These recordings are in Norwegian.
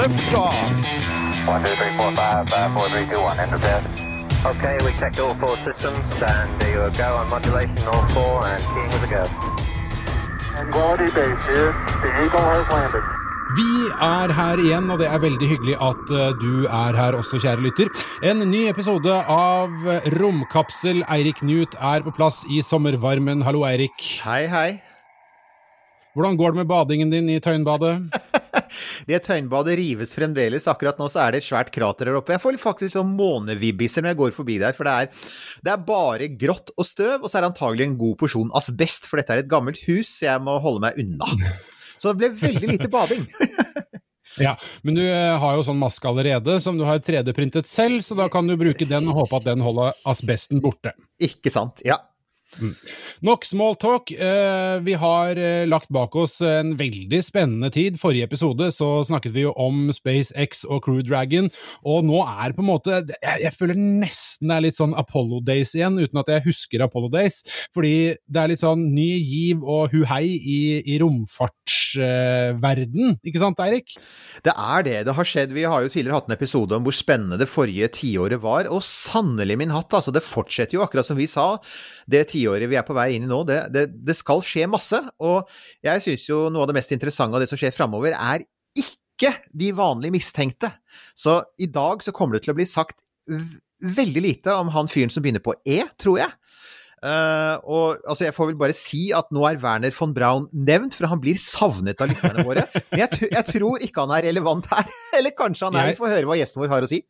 Liftoff. One, two, three, four, five, five, four, three, two, one. Enter bed. Okay, we checked all four systems, and there you go on modulation, all four, and keying with a go. Quality base here. The Eagle has landed. Vi er her igjen, og det er veldig hyggelig at eh, du er her også, kjære lytter. En ny episode av Romkapsel. Eirik Knut er på plass i sommervarmen. Hallo, Eirik. Hei, hei. Hvordan går det med badingen din i Tøyenbadet? Det tøynbadet rives fremdeles. Akkurat nå så er det et svært krater der oppe. Jeg får faktisk sånn månevibbiser når jeg går forbi der, for det er, det er bare grått og støv, og så er det antagelig en god porsjon asbest, for dette er et gammelt hus, så jeg må holde meg unna. Så det ble veldig lite bading. Ja, men du eh, har jo sånn maske allerede som du har 3D-printet selv, så da kan du bruke den og håpe at den holder asbesten borte. Ikke sant? Ja. Nok smalltalk. Eh, vi har eh, lagt bak oss en veldig spennende tid. Forrige episode så snakket vi jo om SpaceX og Crew Dragon, og nå er på en måte Jeg, jeg føler nesten det er litt sånn Apollo Days igjen, uten at jeg husker Apollo Days. Fordi det er litt sånn ny giv og huhei i, i romfartsverden, ikke sant Eirik? Det er det. Det har skjedd. Vi har jo tidligere hatt en episode om hvor spennende det forrige tiåret var, og sannelig min hatt, altså. Det fortsetter jo, akkurat som vi sa. Det tiåret vi er på vei inn i nå, det, det, det skal skje masse. Og jeg syns jo noe av det mest interessante av det som skjer framover, er ikke de vanlige mistenkte. Så i dag så kommer det til å bli sagt veldig lite om han fyren som begynner på E, tror jeg. Uh, og altså, jeg får vel bare si at nå er Werner von Braun nevnt, for han blir savnet av lytterne våre. Men jeg, jeg tror ikke han er relevant her. Eller kanskje han er. Vi får høre hva gjesten vår har å si.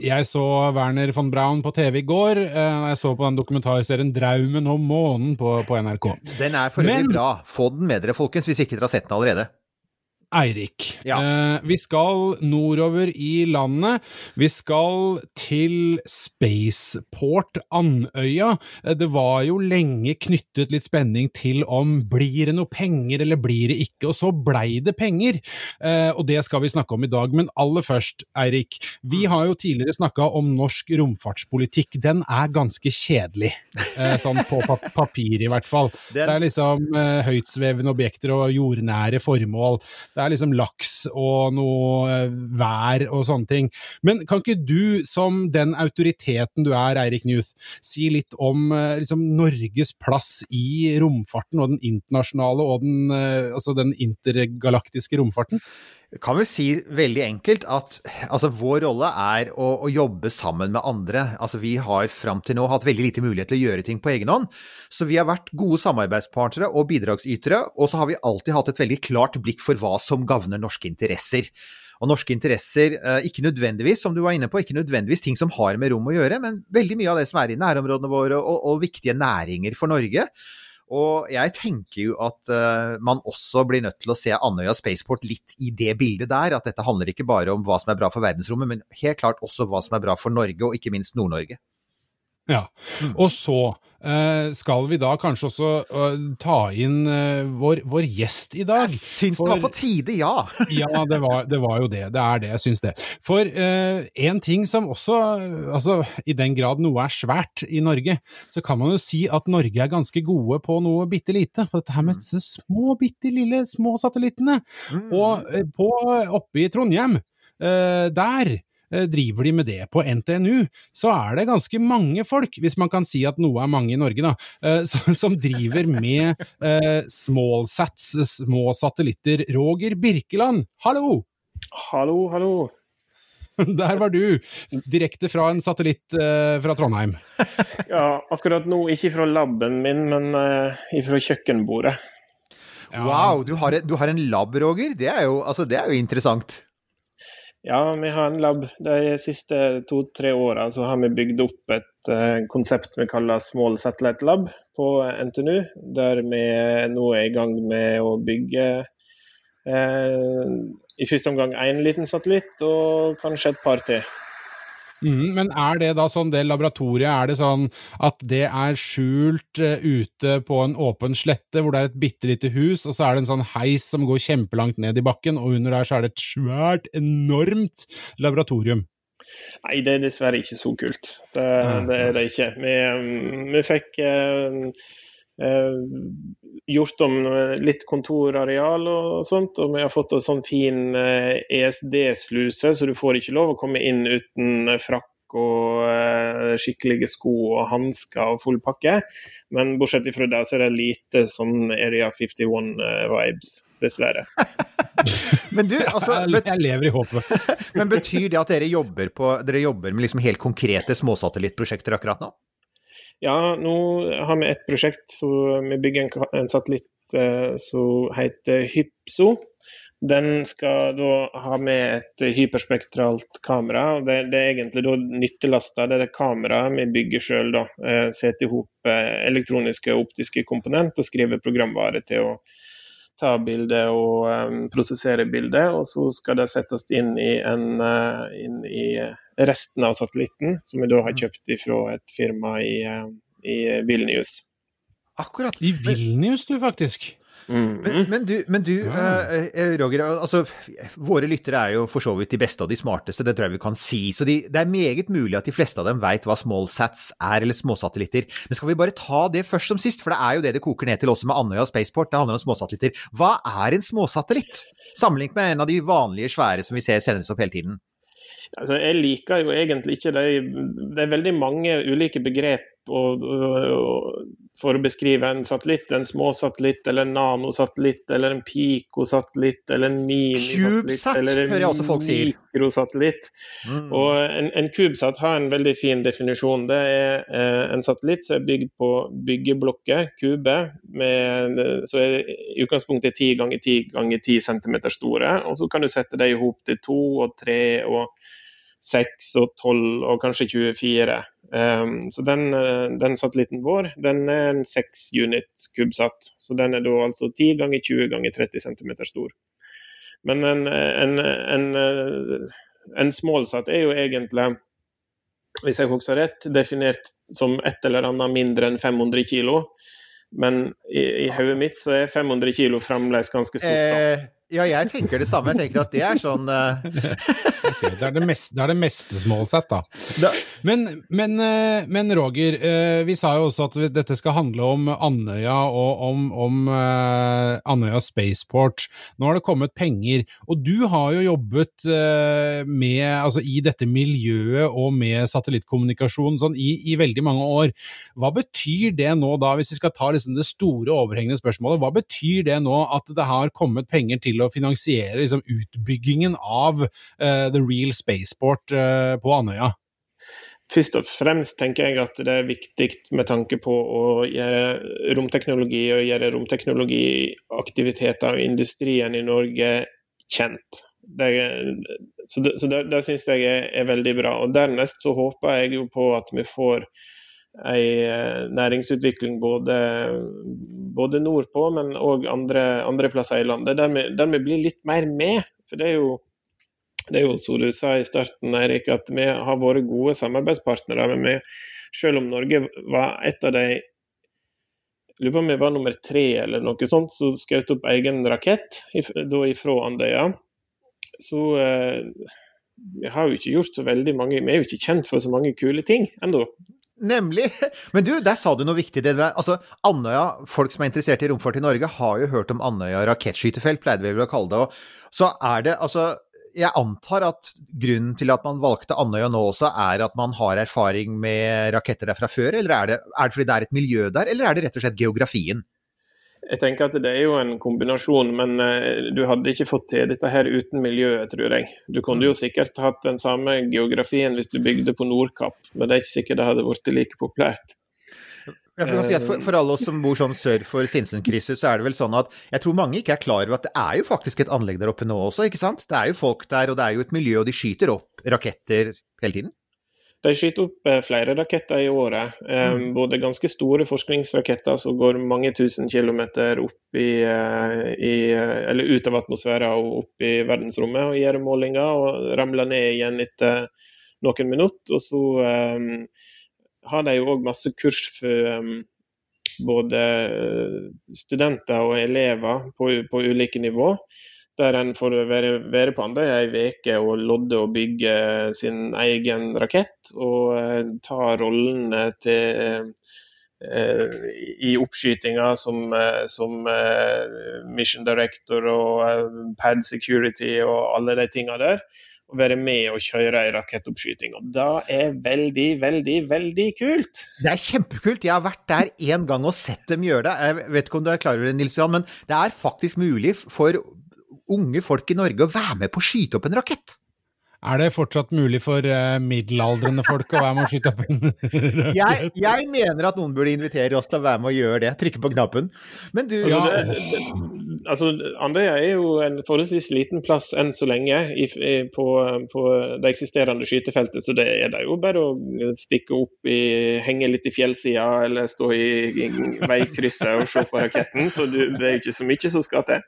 Jeg så Werner von Braun på TV i går. eh, Jeg så på den dokumentarserien 'Draumen om månen' på, på NRK. Den er for øvrig bra. Få den med dere, folkens, hvis ikke dere har sett den allerede. Eirik, Ja. eh, vi skal nordover i landet. Vi skal til Spaceport Andøya. Eh, Det var jo lenge knyttet litt spenning til om blir det noe penger eller blir det ikke, og så blei det penger. Eh, og det skal vi snakke om i dag. Men aller først, Eirik. Vi har jo tidligere snakka om norsk romfartspolitikk. Den er ganske kjedelig, eh, sånn på pa papir i hvert fall. Den- Det er liksom eh, høytsvevende objekter og jordnære formål. Det er liksom laks og noe eh, vær og sånne ting. Men kan ikke du, som den autoriteten du er, Eirik Newth, si litt om eh, liksom Norges plass i romfarten og den internasjonale og den, eh, altså den intergalaktiske romfarten? Kan vel si veldig enkelt at altså, vår rolle er å, å jobbe sammen med andre. Altså, vi har fram til nå hatt veldig lite mulighet til å gjøre ting på egen hånd. Så vi har vært gode samarbeidspartnere og bidragsytere, og så har vi alltid hatt et veldig klart blikk for hva som gagner norske interesser. Og norske interesser, eh, ikke nødvendigvis, som du var inne på, ikke nødvendigvis ting som har med rom å gjøre, men veldig mye av det som er i nærområdene våre og, og viktige næringer for Norge. Og jeg tenker jo at uh, man også blir nødt til å se Andøya Spaceport litt i det bildet der. At dette handler ikke bare om hva som er bra for verdensrommet, men helt klart også hva som er bra for Norge, og ikke minst Nord-Norge. Ja. Og så eh, skal vi da kanskje også eh, ta inn eh, vår, vår gjest i dag. Jeg syns det var på tide, ja! ja, det var, det var jo det. Det er det, jeg syns det. For eh, en ting som også, altså i den grad noe er svært i Norge, så kan man jo si at Norge er ganske gode på noe bitte lite. For dette her med disse små, bitte lille små satellittene. Og eh, på, oppe i Trondheim, uh, der driver de med det. På NTNU så er det ganske mange folk, hvis man kan si at noe er mange i Norge, da, eh, som, driver med eh, smallsats, små satellitter. Roger Birkeland, hallo! Hallo, hallo. Der var du, direkte fra en satellitt eh, fra Trondheim. Ja, akkurat nå ikke fra laben min, men eh, fra kjøkkenbordet. Ja. Wow, du har, du har en lab, Roger? Det er jo, altså, det er jo interessant. Ja, vi har en lab. De siste to-tre åra har vi bygd opp et uh, konsept vi kaller Small Satellite Lab på NTNU. Der vi nå er i gang med å bygge uh, i første omgang én liten satellitt og kanskje et par til. Mm, men er det da sånn, det laboratoriet, er det sånn at det er skjult uh, ute på en åpen slette hvor det er et bitte lite hus, og så er det en sånn heis som går kjempelangt ned i bakken, og under der så er det et svært, enormt laboratorium? Nei, det er dessverre ikke så kult. Det, det er det ikke. Vi, mm, vi fikk eh, gjort om litt kontorareal og sånt, og vi har fått en sånn fin eh, ESD-sluse, så du får ikke lov å komme inn uten frakk og eh, skikkelige sko og hansker og full pakke. Men bortsett fra det, så er det lite sånn Area 51-vibes, dessverre. men du, altså Jeg lever i håpet. men betyr det at dere jobber, på, dere jobber med liksom helt konkrete småsatellittprosjekter akkurat nå? Ja, nå har vi et prosjekt. Så vi bygger en, en satellitt eh, som heter Hypso. Den skal da ha med et hyperspektralt kamera. og Det, det er egentlig da nyttelasta. Det er det kameraet vi bygger sjøl. Eh, Setter i hop eh, elektroniske og optiske komponenter og skriver programvare til å ta bildet og um, prosessere bildet. Og så skal det settes inn i, en, uh, inn i resten av satellitten, som vi da har kjøpt fra et firma i, i Vilnius. Akkurat. I Vilnius, du, faktisk. Mm. Men, men, du, men du eh, Roger, altså, våre lyttere er jo for så vidt de beste og de smarteste, det tror jeg vi kan si. Så de, det er meget mulig at de fleste av dem veit hva smallsats er, eller småsatellitter. Men skal vi bare ta det først som sist, for det er jo det det koker ned til også med Andøya Spaceport. Det handler om småsatellitter. Hva er en småsatellitt? Sammenlignet med en av de vanlige svære som vi ser sendes opp hele tiden. Altså, jeg liker jo egentlig ikke det. Det er veldig mange ulike begrep og, og, for å beskrive en satellitt. En småsatellitt, eller en nanosatellitt, eller en pikosatellitt, eller en minisatellitt. Eller en. Mikrosatellitt. Mm. Og en, en kubesat har en veldig fin definisjon. Det er eh, en satellitt som er bygd på byggeblokker, kube, med, som er i utgangspunktet 10 ganger 10 ganger 10 cm store. Og så kan du sette dem i hop til to og tre og 6 og 12 og kanskje 24. Um, så den, eh, den, satellitten vår den er en 6 unit kubesat. Så den er da altså 10 ganger 20 ganger 30 cm stor. Men en, en, en, eh, en smålsatt er jo egentlig, hvis jeg husker rett, definert som et eller annet mindre enn 500 kg. Men i, i hodet mitt så er 500 kg fremdeles ganske stort. Eh, ja, jeg tenker det samme. Jeg tenker at det er sånn uh... okay, det, er det, meste, det er det meste smallsat, da. da. Men, men, uh, men Roger, uh, vi sa jo også at dette skal handle om Andøya og om, om Andøya Spaceport. Nå har det kommet penger, og du har jo jobbet med, altså, i dette miljøet og med satellittkommunikasjon sånn, i, i, veldig mange år. Hva betyr det nå, da, hvis vi skal ta liksom, det store, overhengende spørsmålet, hva betyr det nå at det har kommet penger til å finansiere liksom, utbyggingen av uh, The Real Spaceport uh, på Andøya? Først og fremst tenker jeg at det er viktig med tanke på å gjøre romteknologi og gjøre romteknologiaktiviteter og industrien i Norge kjent. Det, så det, så det, det syns jeg er, er, veldig bra. Og Dernest så håper jeg jo på at vi får en næringsutvikling både, både nordpå, men òg andre, andre plasser i landet, der vi, blir litt mer med. For det er jo det er jo som du sa i starten, Eirik, at vi har vært gode samarbeidspartnere. Men vi, selv om Norge var et av de lurer på om vi var nummer tre eller noe sånt, som skjøt opp egen rakett da ifra Andøya. Så eh, vi har jo ikke gjort så veldig mange Vi er jo ikke kjent for så mange kule ting ennå. Nemlig. Men du, der sa du noe viktig. Altså, Andøya, Folk som er interessert i romfart i Norge, har jo hørt om Andøya rakettskytefelt, pleide vi vel å kalle det. Og så er det altså jeg antar at grunnen til at man valgte Andøya nå også, er at man har erfaring med raketter der fra før? Eller er det, er det fordi det er et miljø der, eller er det rett og slett geografien? Jeg tenker at Det er jo en kombinasjon, men uh, du hadde ikke fått til dette her uten miljøet, tror jeg. Du kunne jo sikkert hatt den samme geografien hvis du bygde på Nordkapp, men det er ikke sikkert det hadde blitt like populært. Si for, for, alle oss som bor sånn sør for Sinsenkrysset, så er det vel sånn at jeg tror mange ikke er klar over at det er jo faktisk et anlegg der oppe nå også, ikke sant? Det er jo folk der, og det er jo et miljø, og de skyter opp raketter hele tiden? De skyter opp eh, flere raketter i året. Mm. Både ganske store forskningsraketter som går mange tusen kilometer opp i, eh, i, eller ut av atmosfæren og opp i verdensrommet og gjør målinger, og ramler ned igjen etter noen minutter. Og så um, har de jo òg masse kurs for um, både studenter og elever på, på ulike nivå der en får være, være på Andøya ei uke og lodde og bygge sin egen rakett. Og eh, ta rollene til eh, i oppskytinga som, eh, som mission director og pad security og alle de tinga der. Og være med og kjøre ei rakettoppskyting. Og det er veldig, veldig, veldig kult. Det er kjempekult. Jeg har vært der én gang og sett dem gjøre det. Jeg vet ikke om du er klar over det, Nils Johan, men det er faktisk mulig for unge folk i Norge å være med på å skyte opp en rakett. Er det fortsatt mulig for uh, middelaldrende folk å være med å skyte opp en rakett? Jeg, jeg, mener at noen burde invitere oss til å være med å gjøre det. Trykke på knappen. Men du ja. altså, Andøya er jo en forholdsvis liten plass enn så lenge i, i, på, på, det eksisterende skytefeltet, så det er det jo bare å stikke opp i Henge litt i fjellsida eller stå i, i veikrysset og se på raketten. Så du, det er jo ikke så mye som skal til.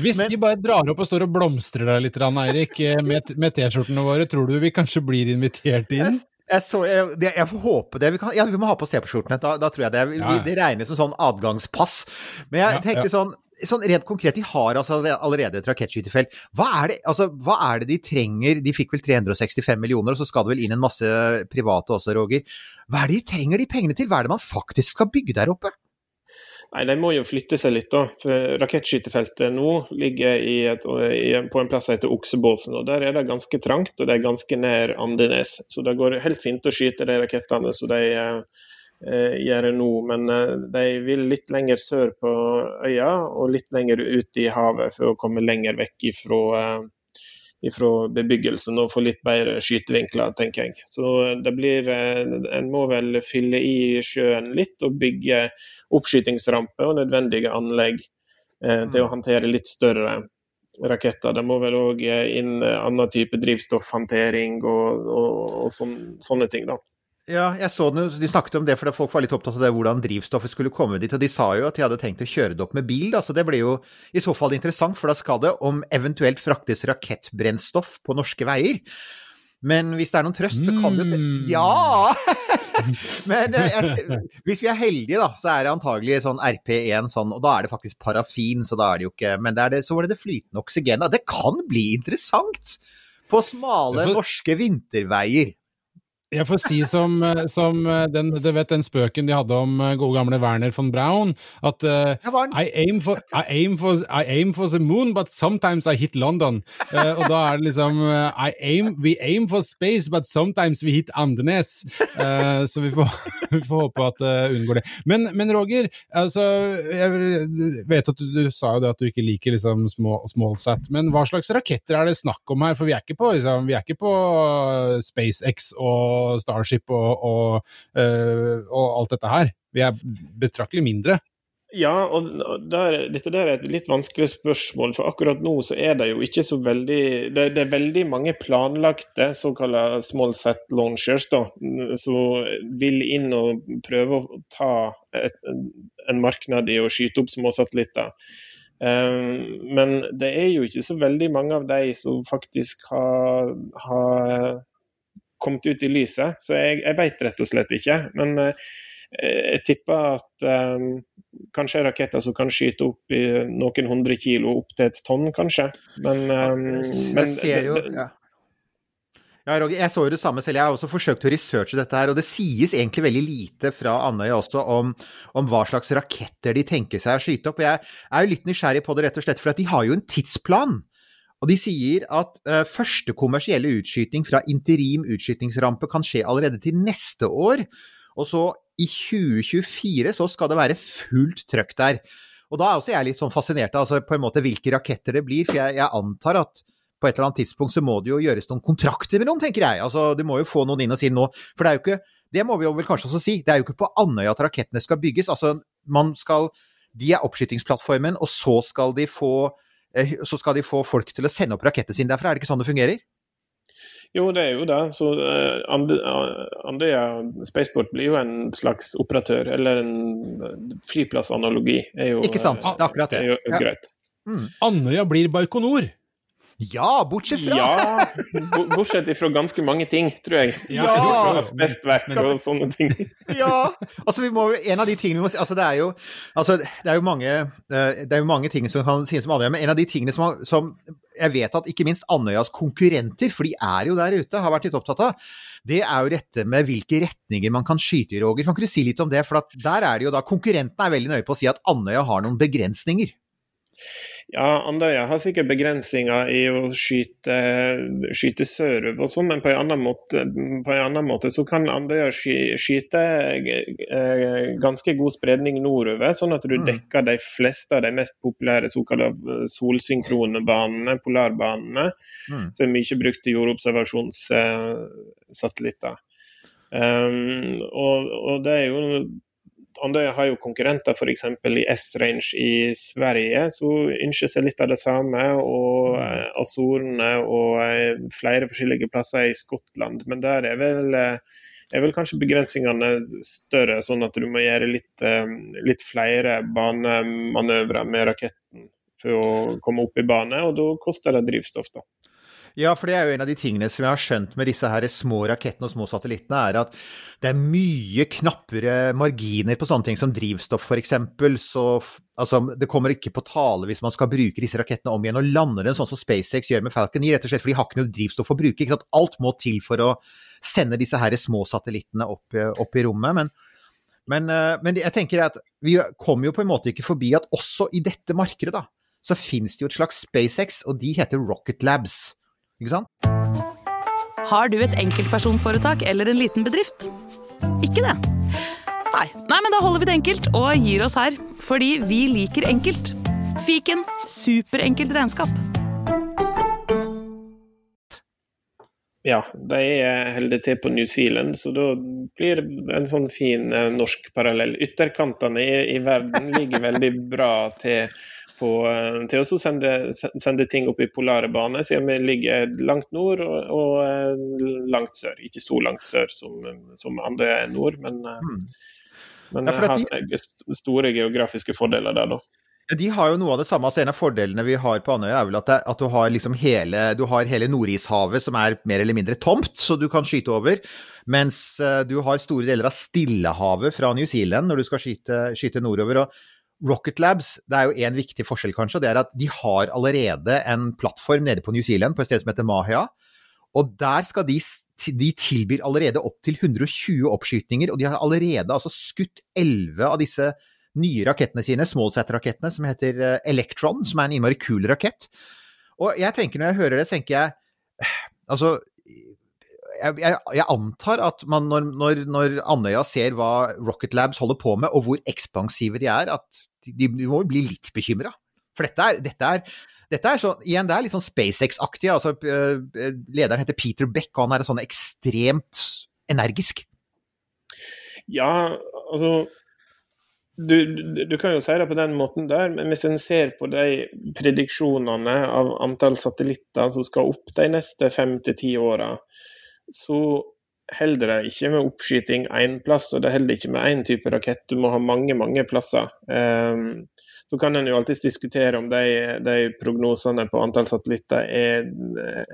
Hvis Men, vi bare drar opp og står og blomstrer deg litt, Eirik, med med, med T-skjortene våre, tror du vi kanskje blir invitert inn? Jeg, så, jeg, jeg, får håpe det. Vi, kan, ja, vi må ha på C-skjortene. Da, da, tror jeg det. Vi, ja. Det regnes som sånn adgangspass. Men jeg ja, ja. sånn Sånn rent konkret, de har altså allerede et rakettskytefelt. Hva altså, hva er det de trenger? De fikk vel 365 millioner, og så skal det vel inn en masse private også, Roger. Hva er det de trenger de pengene til? Hva er det man faktisk skal bygge der oppe? Nei, De må jo flytte seg litt. da. For Rakettskytefeltet nå ligger et, på en plass som heter Oksebåsen. og Der er det ganske trangt, og det er ganske nær Andenes. Så det går helt fint å skyte de rakettene som de eh, gjør nå. Men eh, de vil litt lenger sør på øya og litt lenger ut i havet for å komme lenger vekk ifra, eh, ifra bebyggelsen og få litt bedre skytevinkler, tenker jeg. Så det blir eh, En må vel fylle i sjøen litt og bygge oppskytingsrampe og nødvendige anlegg eh, til å mm. håndtere litt større raketter. Det må vel òg inn annen type drivstoffhåndtering og, og, og sån, sånne ting. da. Ja, jeg så det, De snakket om det fordi folk var litt opptatt av det, hvordan drivstoffet skulle komme dit. og De sa jo at de hadde tenkt å kjøre det opp med bil. Da, så Det ble jo i så fall interessant, for da skal det om eventuelt fraktes rakettbrennstoff på norske veier. Men hvis det er noen trøst, så kan jo det mm. Ja! Men eh, jeg, hvis vi er heldige, da, så er det antagelig sånn RP1 sånn, og da er det faktisk parafin, så da er det jo ikke Men det det, så var det det flytende oksygenet. Det kan bli interessant! På smale norske vinterveier. Jeg får si som, eh, som eh, den, du vet den spøken de hadde om eh, gode gamle Werner von Braun, at uh, I, aim for, I, aim for, I, aim for, the moon, but sometimes I hit London. Uh, og da er det liksom uh, aim, We aim for space, but sometimes we hit Andenes. så vi får, vi får, håpe at det unngår det. Men, men, Roger, altså, jeg vet at du, du, sa jo det at du ikke liker liksom small, smallsat, men hva slags raketter er det snakk om her? For vi er ikke på, liksom, vi er ikke på SpaceX og Starship og, og, uh, og alt dette her. Vi er betraktelig mindre. Ja, og der, dette der er et litt vanskelig spørsmål. For akkurat nå så er det jo ikke så veldig Det, det er veldig mange planlagte såkalte small set launchers da, som vil inn og prøve å ta et, en marknad i å skyte opp små satellitter. Um, men det er jo ikke så veldig mange av de som faktisk har, har kommet ut i lyset. Så jeg, jeg vet rett og slett ikke. Men eh, jeg tipper at eh, kanskje raketter som kan skyte opp i noen hundre kilo, opp til et tonn, kanskje. Men, eh, men jo, ja. Ja, Roger, jeg så jo det samme selv. Jeg har også forsøkt å researche dette her. Og det sies egentlig veldig lite fra Andøya også om, om, hva slags raketter de tenker seg å skyte opp. Og jeg er jo litt nysgjerrig på det rett og slett, for de har jo en tidsplan. Og de sier at uh, første kommersielle utskyting fra interim utskytingsrampe kan skje allerede til neste år. Og så i 2024 så skal det være fullt trøkk der. Og da er også jeg litt sånn fascinert av altså, på en måte hvilke raketter det blir, for jeg, jeg, antar at på et eller annet tidspunkt så må det jo gjøres noen kontrakter med noen, tenker jeg. Altså, du må jo få noen inn og si nå For det er jo ikke det må vi jo vel kanskje også si, det er jo ikke på Andøya at rakettene skal bygges. Altså, man skal De er oppskytingsplattformen, og så skal de få så skal de få folk til å sende opp rakettene sine derfra. Er det ikke sånn det fungerer? Jo, det er jo det. Så uh, Andøya Spaceport blir jo en slags operatør, eller en flyplassanalogi. Er jo, Ikke sant. Det er akkurat det. Er jo Ja. greit. Andøya blir Baikonur! Ja, bortsett fra Ja, bortsett ifra ganske mange ting, tror jeg. Ja. Bestverk og sånne ting. Ja! Altså, vi må, en av de tingene vi må si altså, det, er jo, altså, det er jo mange eh, Det er jo mange ting som kan sies om Andøya, men en av de tingene som, som jeg vet at ikke minst Andøyas konkurrenter, for de er jo der ute, har vært litt opptatt av, det er jo dette med hvilke retninger man kan skyte i, Roger. Kan ikke du si litt om det? For at der er det jo da Konkurrentene er veldig nøye på å si at Andøya har noen begrensninger. Ja, Andøya har sikkert begrensninger i å skyte, skyte sørover og sånn, men på en, annen måte, på en annen måte så kan Andøya skyte eh, ganske god spredning nordover, sånn at du Mm. dekker de fleste av de mest populære såkalte solsynkrone banene, polarbanene, Mm. som er mye brukt til jordobservasjonssatellitter. Um, og, og det er jo Andøya har jo konkurrenter f.eks. i S-range i Sverige, som ønsker seg litt av det samme. Og eh, Azorene og eh, flere forskjellige plasser i Skottland. Men der er vel, eh, er vel kanskje begrensningene større, sånn at du må gjøre litt, litt flere banemanøvrer med raketten for å komme opp i bane, og da koster det drivstoff, da. Ja, for det er jo en av de tingene som jeg har skjønt med disse her små rakettene og små satellittene, er at det er mye knappere marginer på sånne ting som drivstoff, f.eks. Så altså, det kommer ikke på tale hvis man skal bruke disse rakettene om igjen og lande dem sånn som SpaceX gjør med Falcon 9, rett og slett for de har ikke noe drivstoff å bruke. Ikke sant? Alt må til for å sende disse her små satellittene opp, i- opp i rommet. men men, eh, men jeg tenker at vi kommer jo på en måte ikke forbi at også i dette markedet, da, så finnes det jo et slags SpaceX, og de heter Rocket Labs. Ikke sant? Har du et enkeltpersonforetak eller en liten bedrift? Ikke det? Nei. Nei, men da holder vi det enkelt og gir oss her. Fordi vi liker enkelt. Fiken superenkelt regnskap. Ja, de er holder til på New Zealand, så da blir det en sånn fin eh, norsk parallell. Ytterkantene i, i verden ligger veldig bra til på, eh, til å sende, sende ting opp i polare baner, siden vi ligger langt nord og, og eh, langt sør. Ikke så langt sør som, som andre nord, men, mm. men. Ja, har de- store geografiske fordeler der, da. Ja, De har jo noe av det samme. altså En av fordelene vi har på Andøya, er vel at, det, at du har liksom hele, du har hele Nordishavet som er mer eller mindre tomt, så du kan skyte over. Mens du har store deler av Stillehavet fra New Zealand når du skal skyte, skyte nordover. og Rocket Labs, det er jo en viktig forskjell kanskje, og det er at de har allerede en plattform nede på New Zealand på et sted som heter Mahia. Og der skal de, de tilbyr allerede opptil 120 oppskytninger, og de har allerede altså skutt 11 av disse nye rakettene sine, Smallsat-rakettene, som heter eh, Electron, som er en innmari kul rakett. Og jeg tenker, når jeg hører det, tenker jeg Altså, jeg, jeg, jeg antar at man når, når, når Andøya ser hva Rocket Labs holder på med, og hvor ekspansive de er, at de, de må jo bli litt bekymra. For dette er, dette er dette er sånn, igjen, det er litt sånn SpaceX-aktig. altså øh, øh, Lederen heter Peter Beck, og han er sånn ekstremt energisk. Ja, altså du, du kan jo si det på den måten der, men hvis en ser på de prediksjonene av antall satellitter som skal opp de neste fem til ti åra, så holder det ikke med oppskyting én plass, og det holder ikke med én type rakett. Du må ha mange, mange plasser. Um, så kan en jo alltids diskutere om de, de prognosene på antall satellitter er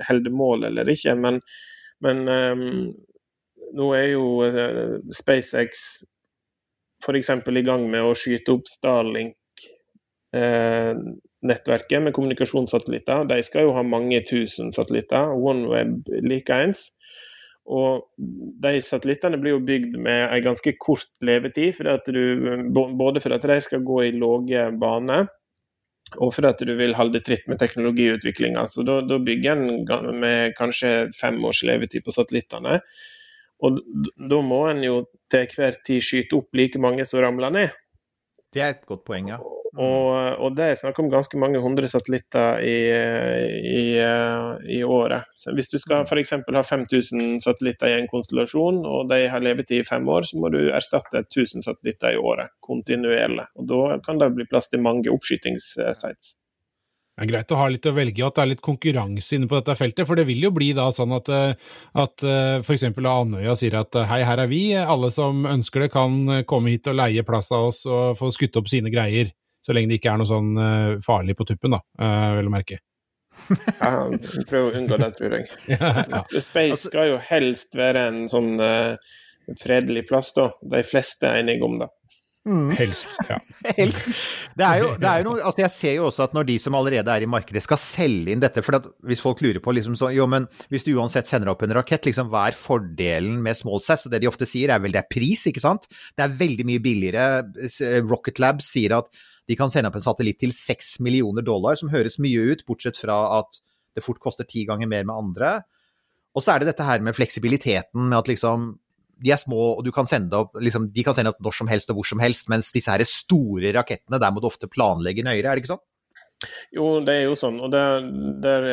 holder mål eller ikke, men, men um, nå er jo uh, SpaceX f.eks. i gang med å skyte opp Starlink-nettverket med kommunikasjonssatellitter. De skal jo ha mange tusen satellitter. OneWeb likeens. Og de satellittene blir jo bygd med en ganske kort levetid, for du, både for at de skal gå i lave baner, og for at du vil holde tritt med teknologiutviklinga. Så da, da bygger en med kanskje fem års levetid på satellittene. Og da må en jo til hver tid skyte opp like mange som ramler ned. Det er et godt poeng, ja. Og, og det er snakk om ganske mange hundre satellitter i, i, i året. Så hvis du skal f.eks. ha 5000 satellitter i en konstellasjon, og de har levetid i fem år, så må du erstatte 1000 satellitter i året kontinuerlig. Og Da kan det bli plass til mange oppskytingssites. Det er greit å ha litt å velge i, at det er litt konkurranse inne på dette feltet. For det vil jo bli da sånn at, at f.eks. Andøya sier at hei, her er vi, alle som ønsker det kan komme hit og leie plass av oss og få skutt opp sine greier. Så lenge det ikke er noe sånn farlig på tuppen, da, vel å merke. ja, prøv å unngå det, tror jeg. ja, ja. Space skal jo helst være en sånn fredelig plass, da. De fleste er enige om det. Mm. Helst, ja. Helst. Det er, jo, det er jo noe, altså jeg ser jo også at når de som allerede er i markedet skal selge inn dette for Hvis folk lurer på liksom så, jo, men hvis du uansett sender opp en rakett, liksom, hva er fordelen med smallsats? Og det de ofte sier er vel det er pris, ikke sant? Det er veldig mye billigere. Rocket Lab sier at de kan sende opp en satellitt til seks millioner dollar, som høres mye ut, bortsett fra at det fort koster ti ganger mer med andre. Og så er det dette her med fleksibiliteten, med at liksom de er små, og kan opp, liksom, de kan sende opp når som helst og hvor som helst, mens disse her store rakettene, der må du ofte planlegge nøyere, er det ikke sånn? Jo, det er jo sånn. Og der, der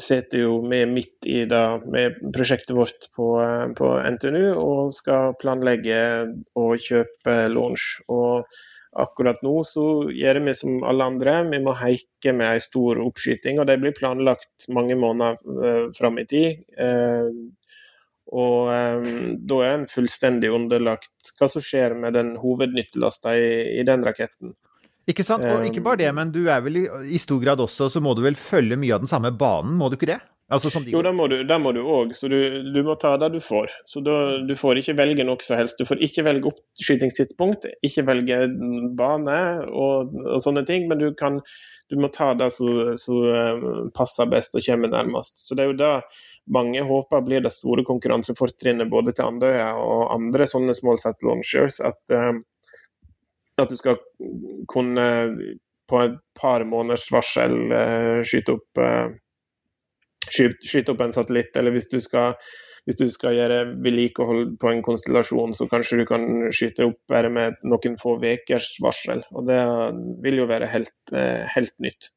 sitter jo vi midt i det med prosjektet vårt på, på, NTNU og skal planlegge og kjøpe launch. Og akkurat nå så gjør vi som alle andre, vi må heike med en stor oppskyting. Og det blir planlagt mange måneder uh, fram i tid. Og um, da er en fullstendig underlagt hva som skjer med den hovednyttelasta i, i, den raketten. Ikke sant. Og ikke bare det, men du er vel i, i, stor grad også, så må du vel følge mye av den samme banen, må du ikke det? Altså, de... Jo, det må du òg. Så du, du, må ta det du får. Så da, Du får ikke velge noe som helst. Du får ikke velge oppskytingstidspunkt, ikke velge bane og, og sånne ting, men du kan du må ta det som eh, passer best og kommer nærmest. Så Det er jo det mange håper blir det store konkurransefortrinnet både til Andøya og andre sånne small set launchers. At, uh, at du skal kunne på et par måneders varsel uh, skyte, opp, skyte, opp en satellitt, eller hvis du skal hvis du skal gjøre vedlikehold på en konstellasjon, så kanskje du kan skyte opp bare med noen få ukers varsel. Og det vil jo være helt, eh, helt nytt.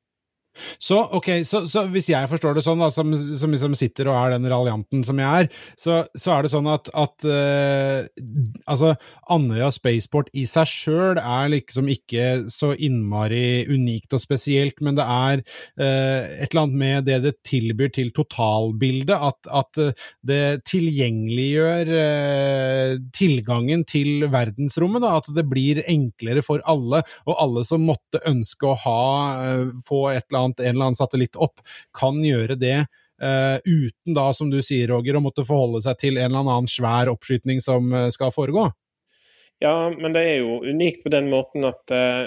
Så, ok, så, så, hvis jeg forstår det sånn, da, som, som liksom sitter og er den raljanten som jeg er, så, så er det sånn at, at uh, altså, Andøya Spaceport i seg sjøl er liksom ikke så innmari unikt og spesielt, men det er uh, et eller annet med det det tilbyr til totalbildet, at, at uh, det tilgjengeliggjør tilgangen til verdensrommet, da, at det blir enklere for alle, og alle som måtte ønske å ha, få et eller annet annet, en eller annen satellitt opp, kan gjøre det uh, uten da, som du sier, Roger, å måtte forholde seg til en eller annen svær oppskyting som uh, skal foregå? Ja, men det er jo unikt på den måten at uh,